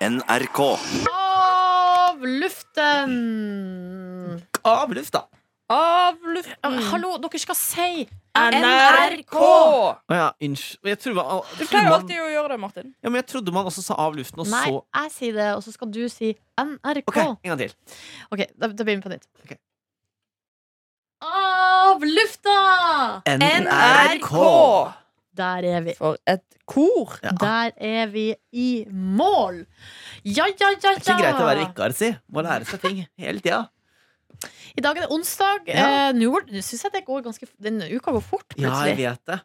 NRK. Av luften! Av lufta. Av luften. Mm. Hallo, dere skal si NRK! Å ja, unnskyld. Du pleier alltid å gjøre det, Martin. ja, men jeg trodde man også sa av luften, og Nei, så jeg sier det, og så skal du si NRK. OK, en gang til. Ok, da, da begynner vi på nytt. Okay. Av lufta! NRK. Der er vi. For et kor. Ja. Der er vi i mål. Ja, ja, ja, ja. Det er ikke greit å være vikar, si. Må lære seg ting hele tida. I dag er det onsdag. Ja. Eh, Nå syns jeg det går ganske Denne uka går fort, Ja, jeg vet det.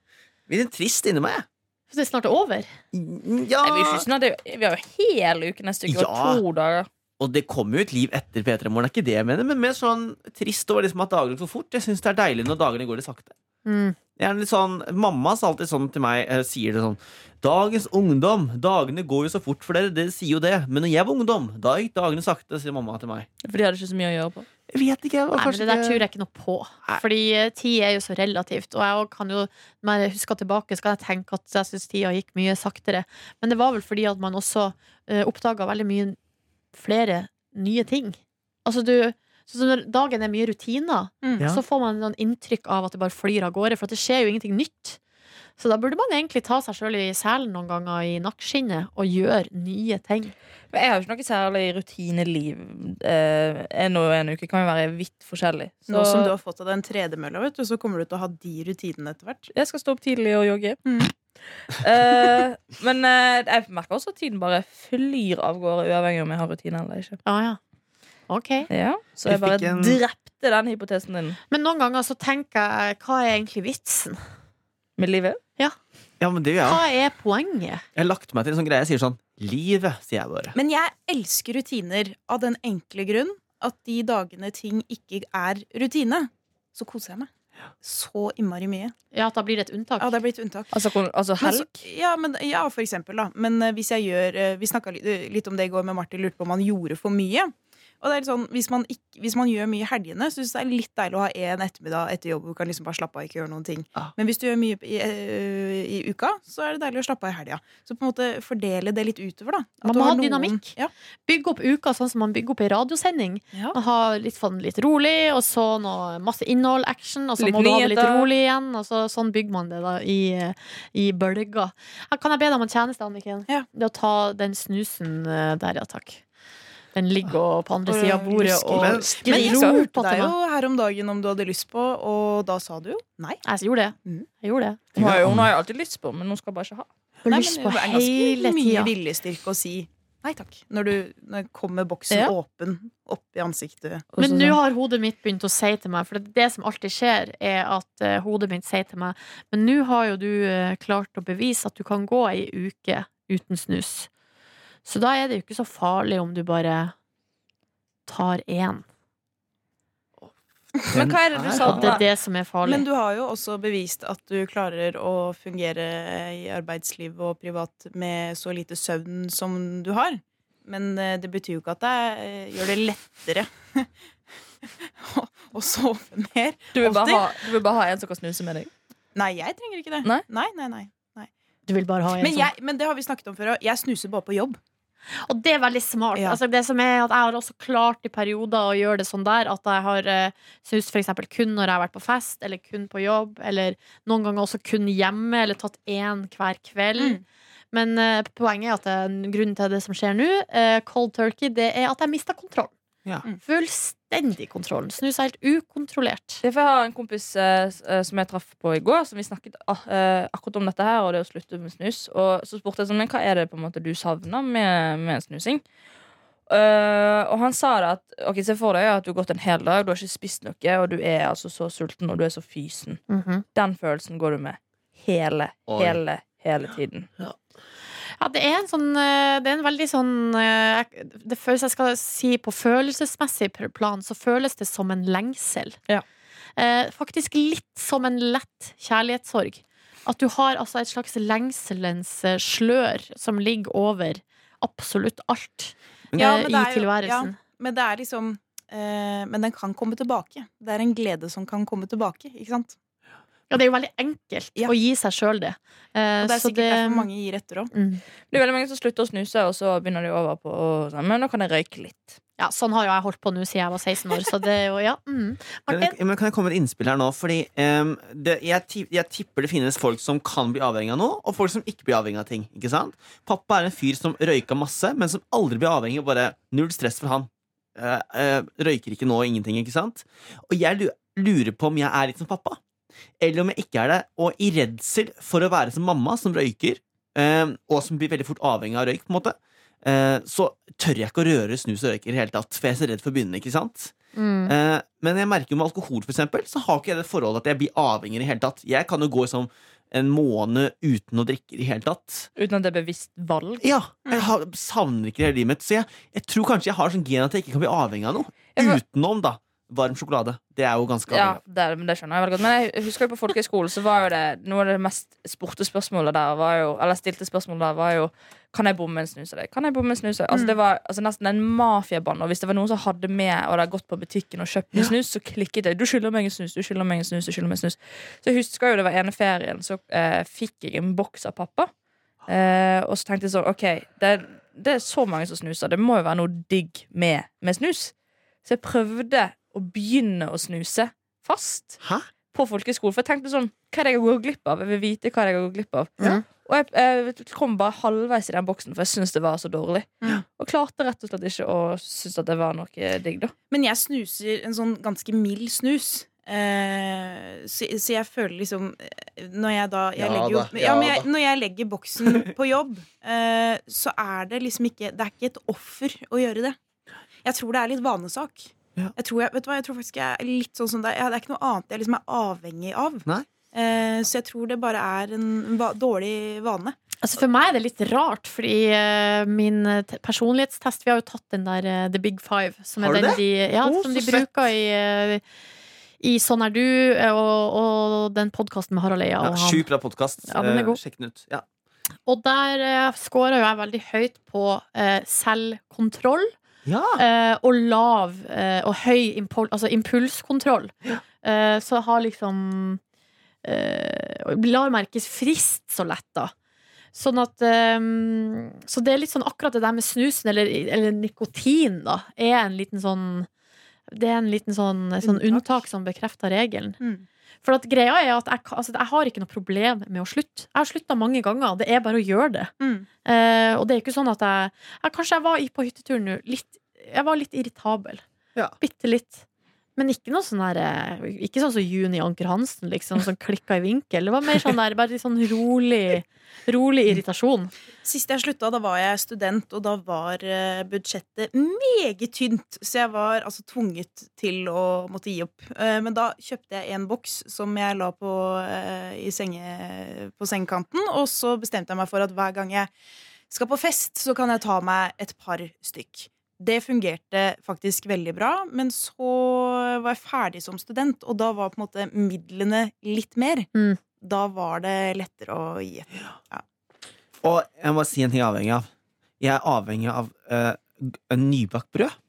Blir litt trist inni meg. Så det er snart over. Ja. Nei, vi, er snart, det- vi har jo hele uken neste uke Ja. og to dager. Og det kommer jo et liv etter P3 Morgen, er ikke det jeg mener, men mer sånn trist over liksom at dagene går for fort. Jeg syns det er deilig når dagene går litt sakte. Mm. Jeg er litt sånn, Mamma sa alltid sånn til meg, eh, sier det sånn Dagens ungdom, dagene går jo så fort for dere, dere sier jo det. Men når jeg var ungdom, da gikk dagene sakte, sier mamma til meg. For de hadde ikke så mye å gjøre på. Jeg vet ikke, jeg var Nei, men kanskje det der tror jeg ikke noe på. Nei. Fordi eh, tid er jo så relativt. Og jeg også kan jo, når jeg husker tilbake, så kan jeg tenke at jeg syns tida gikk mye saktere. Men det var vel fordi at man også uh, oppdaga veldig mye flere nye ting. Altså du så når dagen er mye rutiner, Mm. Så får man noen inntrykk av at det bare flyr av gårde. For at det skjer jo ingenting nytt. Så da burde man egentlig ta seg sjøl i selen noen ganger i nakkeskinnet og gjøre nye ting. Men jeg har jo ikke noe særlig rutineliv. Eh, en og en uke kan jo være vidt forskjellig. Så Nå som du har fått av deg en tredemølle, vet du, så kommer du til å ha de rutinene etter hvert. jeg skal stå opp tidlig og jogge. Mm. Eh, men eh, jeg merker også at tiden bare flyr av gårde, uavhengig om jeg har rutine eller ikke. Ah, ja. Ok Ja, så Jeg jeg bare en- drepte den hypotesen din Men noen ganger så tenker jeg hva er egentlig vitsen? med livet. Ja, men det gjør jeg. Hva er poenget? Jeg har lagt meg til en sånn greie. Jeg sier sånn Livet, sier jeg bare. Men jeg elsker rutiner av den enkle grunn at de dagene ting ikke er rutine, så koser jeg meg. Så innmari mye. Ja, at da blir det et unntak? Ja, det blir et unntak. Altså, altså helg? Men så, ja, men, ja, for eksempel, da. Men uh, hvis jeg gjør uh, Vi snakka litt, eh, litt om det i går med Martin, lurte på om han gjorde for mye. Og det er litt sånn, hvis man, ikke, hvis man gjør mye i helgene, syns jeg det er litt deilig å ha en ettermiddag etter jobb hvor du kan liksom bare slappe av og ikke gjøre noen ting. Ah. Men hvis du gjør mye i, eh, i uka, så er det deilig å slappe av i helga. Så på en måte fordele det litt utover, da. At Man må har ha dynamikk. Ja. Bygge opp uka sånn som man bygger opp ei radiosending. Ja. Man har litt, sånn, litt rolig, og så noe, masse innhold, action, og så Litt må du ha det litt rolig igjen. Og så, sånn bygger man det da i, i bølger. Kan jeg be deg om en tjeneste, Anniken? Ja. Det å ta den snusen eh, der, ja takk. Den ligger og på andre sida av bordet og skriker Det er deg jo her om dagen om du hadde lyst på, og da sa du jo nei. Jeg gjorde det. Mhm. Jeg gjorde det. Hun har jo hun har jo alltid lyst på, men hun skal bare ikke ha. Hun har lyst men på det er ganske mye tida. viljestyrke å si nei takk. Når du når kommer boksen Ja. åpen opp i ansiktet. Men nå sånn- har hodet mitt begynt å si til meg For det, det som alltid skjer, er at uh, hodet mitt sier til meg Men nå har jo du uh, klart å bevise at du kan gå ei uke uten snus. Så da er det jo ikke så farlig om du bare tar én. Men hva er det du sa? At det er det som er farlig. Men du har jo også bevist at du klarer å fungere i arbeidsliv og privat med så lite søvn som du har. Men eh, det betyr jo ikke at det eh, gjør det lettere å, å sove mer. Du vil, bare ha, du vil bare ha en som kan snuse med deg? Nei, jeg trenger ikke det. Nei? nei, nei, nei. Du vil bare ha en Men, jeg, men det har vi snakket om før òg. Jeg snuser bare på jobb. Og det er veldig smart. Ja. Altså det som er at Jeg har også klart i perioder å gjøre det sånn der at jeg har uh, snust for eksempel kun når jeg har vært på fest, eller kun på jobb, eller noen ganger også kun hjemme, eller tatt én hver kveld. Mm. Men uh, poenget er at det, grunnen til det som skjer nå, uh, cold turkey, det er at jeg mista kontroll. Ja. Mm. Fullstendig kontroll. seg helt ukontrollert. Det er jeg har en kompis eh, som jeg traff på i går, som vi snakket ah, eh, akkurat om dette her, og det å slutte med snus. Og så spurte jeg sånn, men hva er det på en måte du savner med, med snusing? Uh, og han sa det at Ok, se for deg at du har gått en hel dag, du har ikke spist noe, og du er altså så sulten, og du er så fysen. Mhm. Den følelsen går du med hele, Oi. hele, hele tiden. Ja, det er en sånn eh, Det er en veldig sånn eh, det, føles, jeg skal si på følelsesmessig plan, så føles det som en lengsel. Ja. Eh, faktisk litt som en lett kjærlighetssorg. At du har altså et slags lengselens eh, slør som ligger over absolutt alt Ja, eh, men i jo- tilværelsen. Men det er liksom eh, Men den kan komme tilbake. Det er en glede som kan komme tilbake. Ikke sant? Ja, det er jo veldig enkelt Ja. å gi seg sjøl det. Eh, Og det er så sikkert derfor mange gir etter òg. mm. Det er veldig mange som slutter å snuse, og så begynner de over på å- sånn, Men nå kan jeg røyke litt. Ja, sånn har jo jeg holdt på nå siden jeg var 16 år, så det er jo, ja. Mm. Kan jeg, men kan jeg komme med et innspill her nå? Fordi um, det, jeg, jeg tipper det finnes folk som kan bli avhengig av noe, og folk som ikke blir avhengig av ting. Ikke sant? Pappa er en fyr som røyka masse, men som aldri blir avhengig. Bare null stress for han. Uh, uh, røyker ikke nå, ingenting. ikke sant? Og jeg lurer på om jeg er litt som pappa. Eller om jeg ikke er det. Og i redsel for å være som mamma, som røyker, em, og som blir veldig fort avhengig av røyk, på en måte, eh, så tør jeg ikke å røre snus og røyker i det hele tatt. For jeg er så redd for å begynne. ikke sant? Mm. Eh, men jeg merker jo med alkohol for eksempel, så har ikke jeg det forholdet at jeg blir avhengig i det hele tatt. Jeg kan jo gå i sånn en måned uten å drikke i det hele tatt. Uten at det er bevisst valg. Ja, jeg har, savner ikke det hele livet mitt. Så jeg, jeg tror kanskje jeg har sånn gen at jeg ikke kan bli avhengig av noe. Utenom, da. Varm sjokolade. Det er jo ganske Ja, avhengig av. det, men det skjønner jeg veldig godt. Men jeg husker jo på folkehøyskolen så var jo det noe av det mest spurte spørsmålet der var jo, Eller stilte spørsmålet der var jo Kan jeg bomme en snus av deg? Kan jeg bomme en snus av deg? Altså, det var altså, nesten en mafiabann. Og hvis det var noen som hadde med og hadde gått på butikken og kjøpt en Ja. snus, så klikket det. Du skylder meg en snus, du skylder meg en snus, du skylder meg en snus. Så jeg husker jo det var ene ferien, så eh, fikk jeg en boks av pappa. Eh, og så tenkte jeg sånn, OK, det, det er så mange som snuser. Det må jo være noe digg med, med snus. Så jeg prøvde å begynne å snuse fast Hæ? på folkehøyskolen. For jeg tenkte sånn, hva er det jeg går glipp av? Jeg vil vite hva jeg går glipp av. Ja. Og jeg, jeg kom bare halvveis i den boksen, for jeg syntes det var så dårlig. Ja. Og klarte rett og slett ikke å synes at det var noe digg, da. Men jeg snuser en sånn ganske mild snus. Uh, så, så jeg føler liksom Når jeg da jeg Ja legger jo, da, ja, ja men jeg. Når jeg legger boksen på jobb, uh, så er det liksom ikke Det er ikke et offer å gjøre det. Jeg tror det er litt vanesak. Ja. Jeg, tror jeg, vet du hva, jeg tror faktisk jeg er litt sånn som deg. Ja, Det er ikke noe annet jeg liksom er avhengig av. Nei. Eh, så jeg tror det bare er en va dårlig vane. Altså For meg er det litt rart, fordi uh, min eh, personlighetstest Vi har jo tatt den der uh, The Big Five, som Har er den det? de, ja, oh, som de fett. bruker i, uh, i Sånn er du, eh, og, og den podkasten med Harald Eia Ja. Sjukt bra podkast. Ja, er sjekk den ut. Ja. Og der uh, scora jo jeg veldig høyt på eh, selvkontroll. Ja. eh, og lav eh, og høy impul altså impulskontroll. Eh, så har liksom eh, Lar merkes frist så lett, da. Sånn at eh, Så det er litt sånn akkurat det der med snusen, eller, eller nikotin, da, er en liten sånn Det er en liten sånn, sånn Unntak. unntak som bekrefter regelen. Mm. For at greia er at jeg, altså, jeg har ikke noe problem med å slutte. Jeg har slutta mange ganger. Det er bare å gjøre det. Mm. Eh, og det er ikke sånn at jeg, jeg Kanskje jeg var på hytteturen nå Jeg var litt irritabel. Ja. Bitte litt. Men ikke noe sånn der eh, Ikke sånn som Juni Anker Hansen, liksom, som klikka i vinkel. Det var mer sånn der bare litt sånn rolig Rolig irritasjon. Sist jeg slutta, da var jeg student, og da var eh, budsjettet meget tynt. Så jeg var altså tvunget til å måtte gi opp. Eh, men da kjøpte jeg en boks som jeg la på, eh, i senge, på sengekanten, og så bestemte jeg meg for at hver gang jeg skal på fest, så kan jeg ta meg et par stykk. Det fungerte faktisk veldig bra, men så var jeg ferdig som student, og da var på en måte midlene litt mer. Mm. Da var det lettere å gi etter. Og jeg må si en ting jeg er avhengig av. Jeg er avhengig av uh, nybakt brød.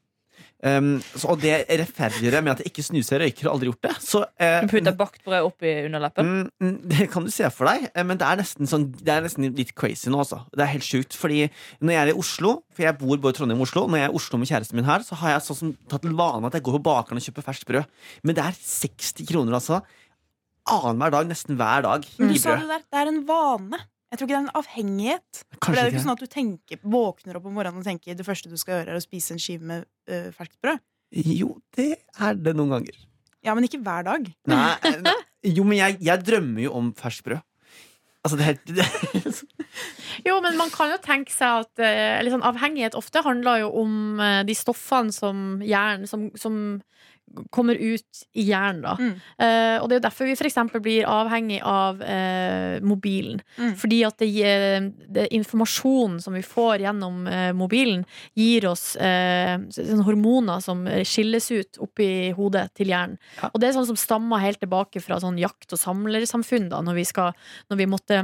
Um, så, og det rettferdiggjør jeg med at jeg ikke snuser og røyker og aldri gjort det. Så, uh, Du putter bakt brød oppi underleppen. Mm, mm, det kan du se for deg, eh, men det er nesten, sånn, det er nesten litt crazy nå. Altså. Det er helt sjukt. Fordi når jeg er i Oslo, for jeg bor både i Trondheim og Oslo, når jeg er i Oslo med kjæresten min her, så har jeg sånn som tatt til vane at jeg går på bakeren og kjøper ferskt brød. Men det er 60 kroner, altså. Annenhver dag, nesten hver dag. Mm. du sa det der, det er en vane. Jeg tror ikke det er en avhengighet. For det er jo ikke sånn at du tenker, våkner opp om morgenen og tenker det første du skal gjøre, er å spise en skive med uh, ferskt brød. Jo, det er det noen ganger. Ja, men ikke hver dag. Nei, nei. Jo, men jeg, jeg drømmer jo om ferskt brød. Altså, det er helt det, Jo, men man kan jo tenke seg at eh, eller sånn, avhengighet ofte handler jo om eh, de stoffene som hjernen som, som kommer ut i hjernen, da. Mm. Uh, og det er jo derfor vi f.eks. blir avhengig av uh, mobilen. Mm. Fordi at det, det informasjonen som vi får gjennom uh, mobilen, gir oss sånne hormoner som skilles ut oppi hodet til hjernen. Ja. Og det er sånn som stammer helt tilbake fra sånn jakt- og samlersamfunn, da, når vi, skal, når vi måtte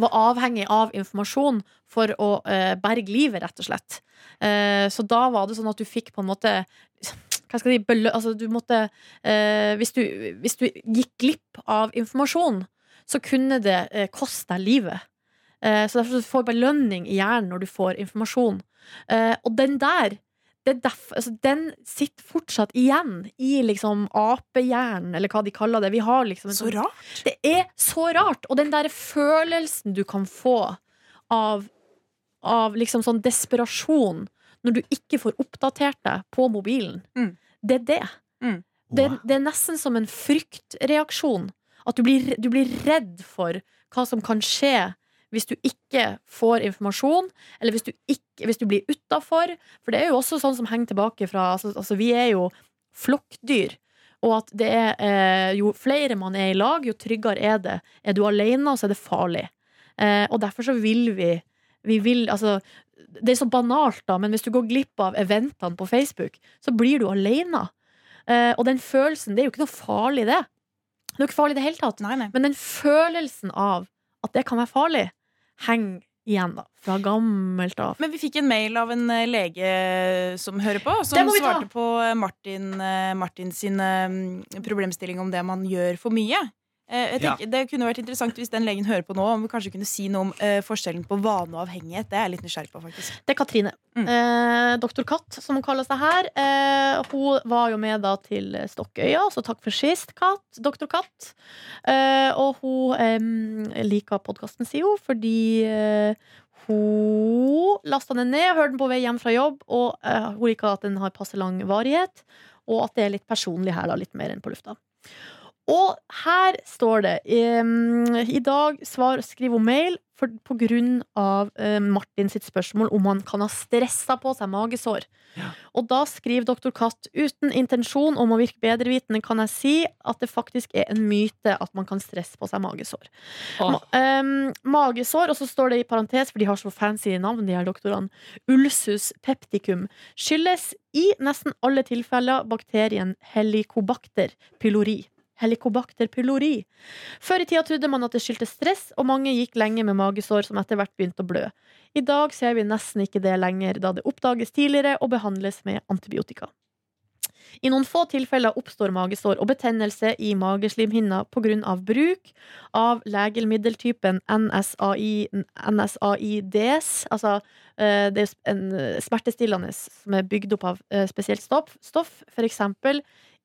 var avhengig av informasjon for å berge livet, rett og slett. Eh, så da var det sånn at du fikk på en måte hva skal jeg si, belø altså, du måtte, eh, hvis, du, hvis du gikk glipp av informasjon, så kunne det eh, koste deg livet. Eh, så derfor du får belønning i hjernen når du får informasjon. Eh, og den der det er derfor, altså, den sitter fortsatt igjen i liksom apehjernen, eller hva de kaller det. Vi har liksom Så sånn- rart. det er så rart. Og den der følelsen du kan få av, av liksom sånn desperasjon når du ikke får oppdatert deg på mobilen, Mm. det er det. Mm. Det, det er nesten som en fryktreaksjon. At du blir, du blir redd for hva som kan skje hvis du ikke får informasjon, eller hvis du, ikke, hvis du blir utafor. For det er jo også sånn som henger tilbake fra altså, altså Vi er jo flokkdyr. Og at det er eh, jo flere man er i lag, jo tryggere er det. Er du alene, så er det farlig. Eh, og derfor så vil vi Vi vil altså Det er så banalt, da, men hvis du går glipp av eventene på Facebook, så blir du alene. Eh, og den følelsen, det er jo ikke noe farlig, det. Det er jo ikke farlig i det hele tatt. Nei, nei. Men den følelsen av at det kan være farlig, henger igjen, da. Fra gammelt av. Men vi fikk en mail av en eh, lege som hører på, som svarte på eh, Martin, eh, Martin sin eh, problemstilling om det man gjør for mye. Eh, Jeg Ja. Det kunne vært interessant hvis den legen hører på nå, om vi kanskje kunne si noe om uh, forskjellen på vane og avhengighet. Det er jeg litt nysgjerrig på, faktisk. Det er Katrine. Mm. Eh, Doktor Katt, som hun kaller seg her. Eh, hun var jo med da til Stokkøya, så takk for sist, Katt. Doktor Katt. Eh, og hun eh, liker podkasten, sier hun, fordi eh, hun lasta den ned, hørte den på vei hjem fra jobb, og eh, hun liker at den har passe lang varighet, og at det er litt personlig her, da, litt mer enn på lufta. Og her står det um, I dag svar, skriv om mail for, på grunn av uh, Martin sitt spørsmål om han kan ha stressa på seg magesår. Og da skriver doktor Katt uten intensjon om å virke bedrevitende kan jeg si at det faktisk er en myte at man kan stresse på seg magesår. Ah. Ma em, magesår, og så står det i parentes, for de har så fancy navn, de her doktorene, ulsus pepticum, skyldes i nesten alle tilfeller bakterien helicobacter pylori. Helicobacter pylori. Før i tida trodde man at det skyldtes stress, og mange gikk lenge med magesår som etter hvert begynte å blø. I dag ser vi nesten ikke det lenger, da det oppdages tidligere og behandles med antibiotika. I noen få tilfeller oppstår magesår og betennelse i mageslimhinna pga. bruk av legemiddeltypen NSAI, NSAIDs, altså eh, det er en eh, smertestillende som er bygd opp av eh, spesielt stoff, stoff f.eks.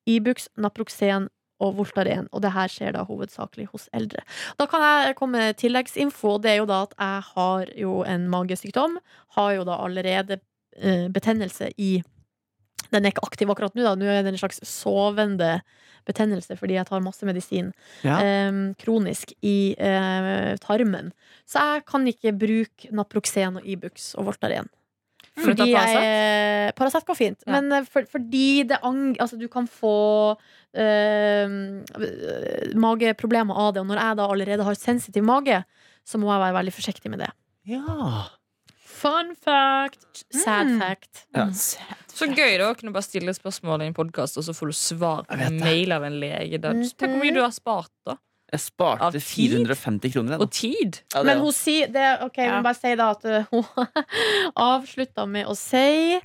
Ibux, Naproxen og Voltaren. Og det her skjer da hovedsakelig hos eldre. Da kan jeg komme med tilleggsinfo. Det er jo da at jeg har jo en magesykdom. Har jo da allerede eh, betennelse i Den er ikke aktiv akkurat nå, da. Nå er det en slags sovende betennelse fordi jeg tar masse medisin Ja. eh, kronisk i eh, tarmen. Så jeg kan ikke bruke Naproxen og Ibux og Voltaren. For Fordi jeg Paracet går fint, Ja. men eh, for, fordi det ang... Altså, du kan få øh, mageproblemer av det, og når jeg da allerede har sensitiv mage, så må jeg være veldig forsiktig med det. ja. Fun fact. Sad Mm. fact. Ja. Så gøy da å kunne bare stille spørsmål i en podkast, og så får du svar på mail av en lege. Mhm. Tenk hvor mye du har spart, da. Jeg sparte Av tid? 450 kroner. da. Og tid. Ja, det Men hun sier det, ok, jeg Ja. må bare si da at uh, hun avslutta med å si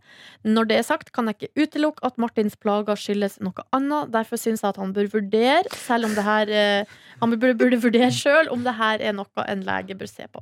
Når det er sagt, kan jeg ikke utelukke at Martins plager skyldes noe annet. Derfor syns jeg at han bør vurdere, selv om det her eh, Han burde, burde vurdere sjøl om det her er noe en lege bør se på.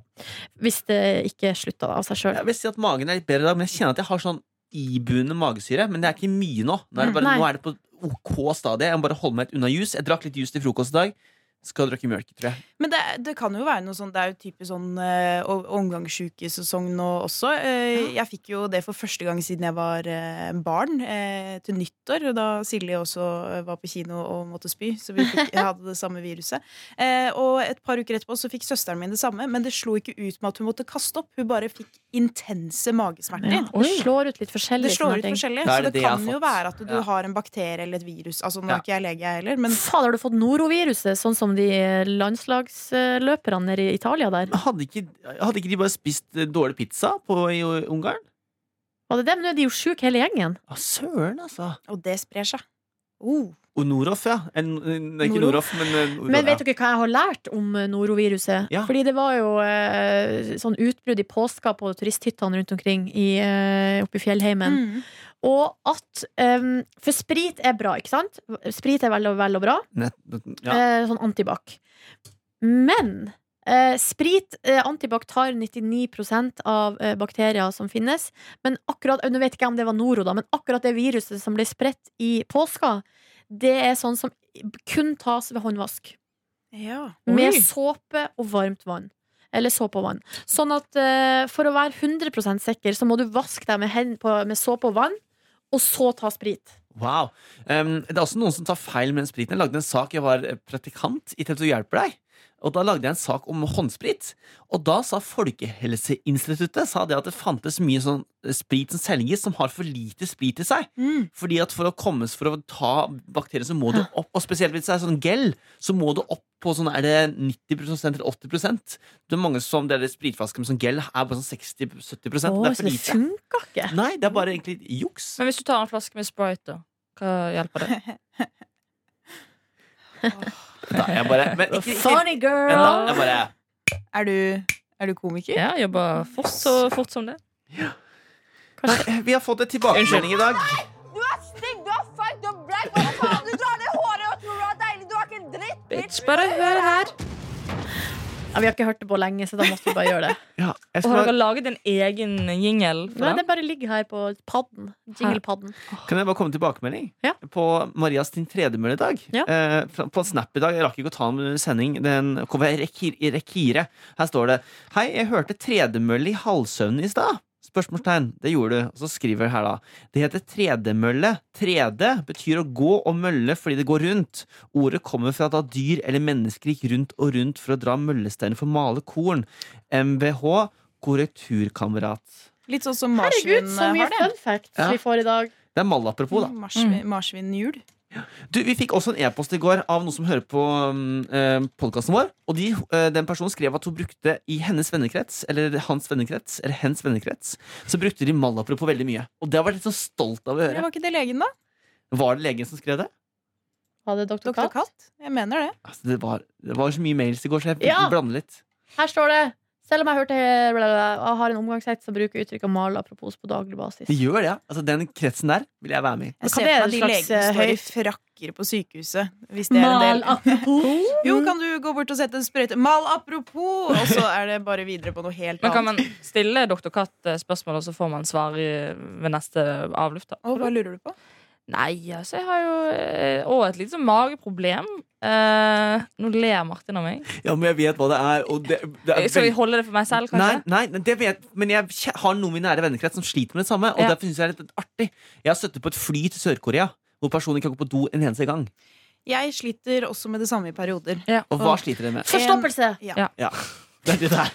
Hvis det ikke slutter av seg sjøl. Jeg vil si at magen er litt bedre i dag, men jeg kjenner at jeg har sånn ibuende magesyre. Men det er ikke mye nå. Nå er det, bare, Nei. nå er det på OK stadie. Jeg må bare holde meg litt unna jus. Jeg drakk litt jus til frokost i dag. Skal drikke mjølk, tror jeg. Men det, det kan jo være noe sånn Det er jo typisk sånn uh, omgangssjukesesong nå også. Eh, Jeg fikk jo det for første gang siden jeg var uh, barn, uh, til nyttår. og Da Silje også eh, var på kino og måtte spy, så vi fikk, hadde det samme viruset. Eh, og et par uker etterpå så fikk søsteren min det samme, men det slo ikke ut med at hun måtte kaste opp. Hun bare fikk intense magesmerter. Ja, det slår ut litt forskjellig. Det slår ut forskjellig, så det det kan jo fått. være at du Ja. har en bakterie eller et virus. Altså Nå Ja. er ikke jeg lege, jeg heller, men Fader, har du fått noroviruset, sånn som de landslagsløperne nede i Italia der? Hadde ikke, hadde ikke de bare spist eh, dårlig pizza på, i Ungarn? Var det det? Men nå er de jo sjuke hele gjengen. Å, søren, altså. Og det sprer seg. Oh. Og Noroff, ja. En, en, ikke Noroff. Men eh, Noroff, Men vet ja. dere hva jeg har lært om eh, noroviruset? Ja. Fordi det var jo eh, sånn utbrudd i påska på turisthyttene rundt omkring i, eh, oppe i fjellheimen. Mm. Og at um, For sprit er bra, ikke sant? Sprit er vel og vel og bra. Nett, ja. Eh, sånn antibac. Men eh, sprit, eh, antibac, tar 99 av eh, bakterier som finnes. Men akkurat Nå vet ikke jeg om det var Noro, da, men akkurat det viruset som ble spredt i påska, det er sånn som kun tas ved håndvask. Ja. Med såpe og varmt vann. Eller såpe og vann. Sånn at eh, for å være 100% sikker, så må du vaske deg med, hen- på, med såpe og vann, og så ta sprit. Wow. Um, det er også noen som tar feil med den spriten. Jeg lagde en sak, jeg var eh, praktikant i TV 2 Hjelper deg. Og Da lagde jeg en sak om håndsprit. Og da sa Folkehelseinstituttet sa det at det fantes mye sånn sprit som selges som har for lite sprit i seg. Mm. Fordi at For å komme for å ta bakterier, så må du opp Og spesielt hvis det er sånn gel, så må du opp på sånn Er det 90% eller 80% Det er mange som deler spritflasker med sånn gel, er bare sånn 60-70 oh, Det er så for det funker ikke. Nei, det er bare egentlig juks. Men hvis du tar en flaske med Sprite, da? Hva hjelper det? Da, jeg bare, men, ikke, ikke, Funny girl! da, jeg bare Er du, er du komiker? Ja, jobber fort så fort som det. Nei, Vi har fått et tilbakemelding i dag. Du er stygg, du er feig, du er black. Hva faen? Du drar ned håret og tror du er deilig. Du er ikke en dritt. Bitch, bare hør her. Ja, vi har ikke hørt det på lenge, så da måtte vi bare gjøre det. Ja, jeg Og har dere laget en egen jingle for Nei, den? det bare ligger her på padden. Jinglepadden. kan jeg bare komme tilbakemelding? Ja. På Marias din tredemølle i dag. Ja. Eh, på Snap i dag. Jeg rakk ikke å ta den under sending. Den kom i Rekire. Her står det Hei, jeg hørte tredemølle i halvsøvnen i stad. Spørsmålstegn. Det gjorde du. Og så skriver jeg her, da. Det heter tredemølle. Trede betyr å gå og mølle fordi det går rundt. Ordet kommer fra da dyr eller mennesker gikk rundt og rundt for å dra møllesteiner for å male korn. MVH korrekturkamerat. Litt sånn som Herregud, så mye fun facts Ja. vi får i dag. Det er malapropos, da. Marsvinhjul. marsvinhjul. Du, Vi fikk også en e-post i går av noen som hører på um, podkasten vår. Og de, uh, den personen skrev at hun brukte i hennes vennekrets, eller hans vennekrets, eller hens vennekrets, så brukte de malapropos veldig mye. Og det har jeg vært litt sånn stolt av å høre. Det var ikke det legen, da? Var det legen som skrev det? Var det Dr. Dr. Katt? Katt? Jeg mener det. Altså, det, var, det var så mye mails i går, så jeg Ja. blander litt. Her står det selv om jeg hørte blablabla, og har en omgangsrett som bruker uttrykk av mal apropos på daglig basis. Det gjør det, ja. Altså, Den kretsen der vil jeg være med i. Jeg ser det er for meg de en slags, legene står i eh, frakker på sykehuset. Hvis det er en Mal del. apropos. Jo, kan du gå bort og sette en sprøyte Mal apropos! Og så er det bare videre på noe helt annet. Men kan man stille Dr. Katt eh, spørsmål, og så får man svar i, ved neste avluft? Og hva lurer du på? Nei, altså, jeg har jo Og et lite sånn mageproblem. Eh, nå ler Martin av meg. Ja, men jeg vet hva det er. Og det, det er Skal vi holde det for meg selv, kanskje? Nei, nei, det vet, men jeg har noen i min nære vennekrets som sliter med det samme. Og Ja. derfor synes jeg det er litt artig Jeg har støttet på et fly til Sør-Korea hvor personen ikke kan gå på do en eneste gang. Jeg sliter også med det samme i perioder. Og hva sliter dere med? Forstoppelse. Det er det der.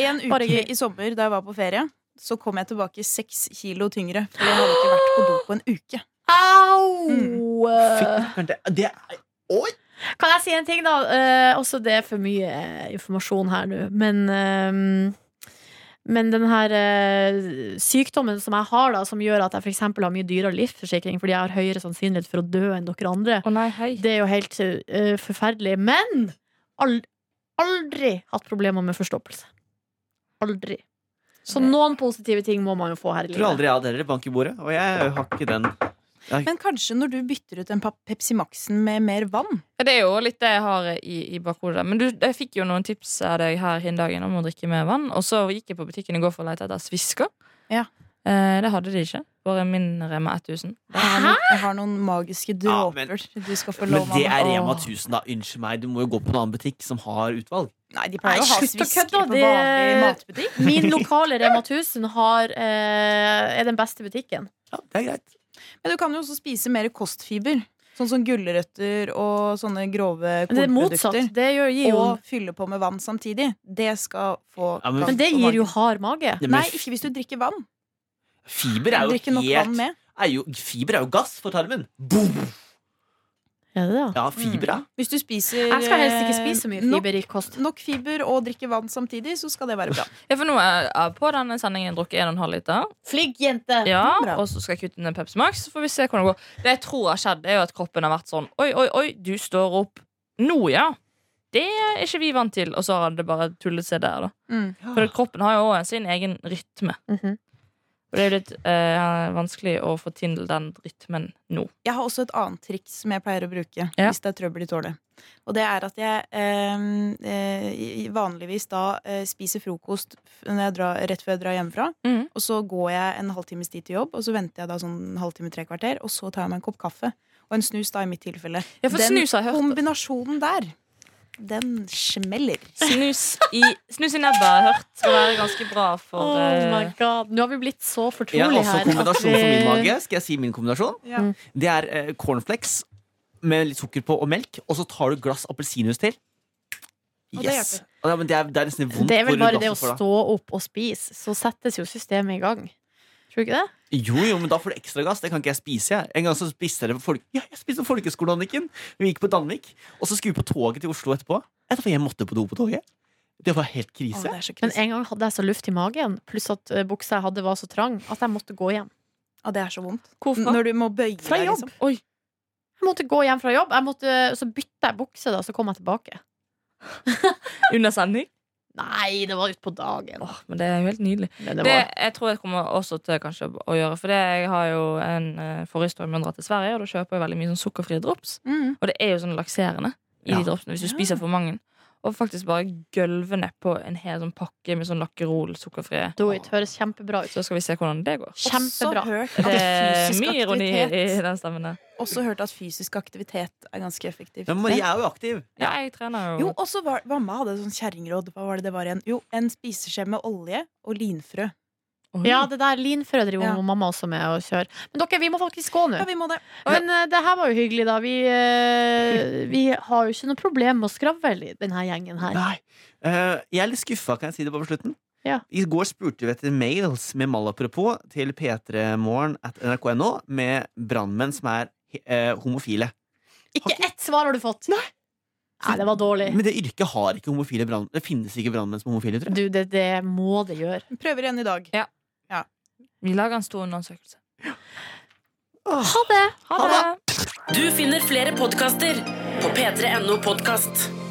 En uke Bare i sommer da jeg var på ferie, så kom jeg tilbake seks kilo tyngre. For jeg hadde ikke vært på do på en uke. Au! Fy, det, det er Oi! Kan jeg si en ting, da? Eh, også det er for mye eh, informasjon her nå. Men, eh, men den her eh, sykdommen som jeg har, da, som gjør at jeg f.eks. har mye dyrere livsforsikring fordi jeg har høyere sannsynlighet for å dø enn dere andre, Å nei, hei. det er jo helt eh, forferdelig. Men ald aldri hatt problemer med forstoppelse. Aldri. Så noen positive ting må man jo få her i Jeg tror livet. aldri jeg hadde heller bank i bordet, og jeg har ikke den. Men kanskje når du bytter ut en Pepsi Max-en med mer vann? Det er jo litt det jeg har i, i bakhodet. Men du, jeg fikk jo noen tips av deg her hin dagen om å drikke mer vann. Og så gikk jeg på butikken i går for å lete etter svisker. Ja. Eh, det hadde de ikke. Bare min Rema 1000. Jeg har, noen, jeg har noen magiske Ja, men- du skal få Men det er. Rema 1000, da. Unnskyld meg. Du må jo gå på en annen butikk som har utvalg. Nei, de pleier Nei, å ha svisker på det- vanlig matbutikk. Min lokale Rema 1000 har, eh, er den beste butikken. Ja, det er greit. Men du kan jo også spise mer kostfiber. Sånn som gulrøtter og sånne grove kornprodukter. det er. Det gjør, gir jo Og fylle på med vann samtidig. Det skal få Ja, men- Men det gir jo hard mage. Nei, ikke hvis du drikker vann. Fiber er jo helt er jo, Fiber er jo gass for tarmen. Boom! Er det det? Ja, fiber, ja. Hvis du spiser Jeg skal helst ikke eh, spise så mye nok, i kost. nok fiber og drikke vann samtidig, så skal det være bra. Ja, for nå er jeg på denne sendingen drukket 1,5 liter. Flink jente! Ja, Bra. Og så skal jeg kutte ned Pepsi Max. Så får vi se hvordan det går. Det jeg tror har skjedd, er jo at kroppen har vært sånn Oi, oi, oi, du står opp nå, ja. Det er ikke vi vant til. Og så har det bare tullet seg der, da. Mm. For kroppen har jo også sin egen rytme. Mhm. Og det er jo litt eh, vanskelig å få til den rytmen nå. Jeg har også et annet triks som jeg pleier å bruke Ja. hvis det er trøbbel i tårnet. Og det er at jeg eh, eh, vanligvis da eh, spiser frokost når jeg drar, rett før jeg drar hjemmefra. Mm. Og så går jeg en halvtimes tid til jobb, og så venter jeg da sånn en halvtime, tre kvarter, og så tar jeg meg en kopp kaffe. Og en snus, da, i mitt tilfelle. For Den kombinasjonen der, den smeller. Snus i, snus i nebba har jeg hørt skal være ganske bra for Oh my eh, god. Nå har vi blitt så Jeg fortrolige har også her. kombinasjon for min vi- mage. Skal jeg si min kombinasjon? Ja. Mm. Det er eh, cornflakes med litt sukker på og melk, og så tar du et glass appelsinjuice til. Og det Yes. hjelper. Og det, er- men det, er, det er nesten vondt. Det er vel hvor bare det å glasset får stå opp og spise, så settes jo systemet i gang. Tror du ikke det? Jo, jo, men da får du ekstra gass. Det kan ikke jeg spise. Jeg. En gang så spiste jeg det på folk... ja, jeg spiste på folkeskolen, Anniken. Vi gikk på Danvik, og så skulle vi på toget til Oslo etterpå. Jeg jeg måtte på do på toget. Det var helt Å, krise. er så Men en gang hadde jeg så luft i magen, pluss at eh, buksa jeg hadde var så trang, at jeg måtte gå hjem. Å, det er så vondt. Hvorfor? Når du må bøye Fra deg, jobb. liksom. Oi. Jeg måtte gå hjem fra jobb, jeg måtte, så bytta jeg bukse, da, så kom jeg tilbake. Under sending? Nei, det var utpå dagen. Åh, men det er jo helt nydelig. Det Det jeg tror jeg kommer også til kanskje å gjøre. For det, jeg har jo en uh, forhistorie med å dra til Sverige, og da kjøper jeg veldig mye sånn sukkerfrie drops. Mm. Og det er jo sånn lakserende i Ja. de dropsene hvis du spiser for mange. Og faktisk bare gølve nedpå en hel sånn pakke med sånn Lakkerol sukkerfrie. do it. Høres kjempebra ut. Så skal vi se hvordan det går. Kjempebra. Også hørt Det at er fysisk mye ironi i aktivitet den stemmen der. Også hørt at fysisk aktivitet er ganske effektivt. Men Marie er jo aktiv. Ja, jeg trener Jo, jo. også var, Mamma hadde sånn kjerringråd. Hva var det det var igjen? Jo, en spiseskje med olje og linfrø. Oi. Ja, det der linfrø driver Ja. mamma også med å kjøre. Men dere, vi må faktisk gå nå. Ja, vi må det. Men uh, det her var jo hyggelig, da. Vi, uh, vi har jo ikke noe problem med å skravle i denne gjengen her. Nei. Uh, jeg er litt skuffa, kan jeg si det på slutten. Ja. I går spurte vi etter mails med malapropos til p3morgen at nrk.no med brannmenn som er homofile. Ikke ett svar har du fått! Nei, Nei, det var dårlig. Men det yrket har ikke homofile brann... Det finnes ikke brannmenn som homofile, tror jeg. Du, det, det må det gjøre. Prøver igjen i dag. Vi lager en stor undersøkelse. Ha det! Ha Ha det! Du finner flere podkaster på p3.no podkast.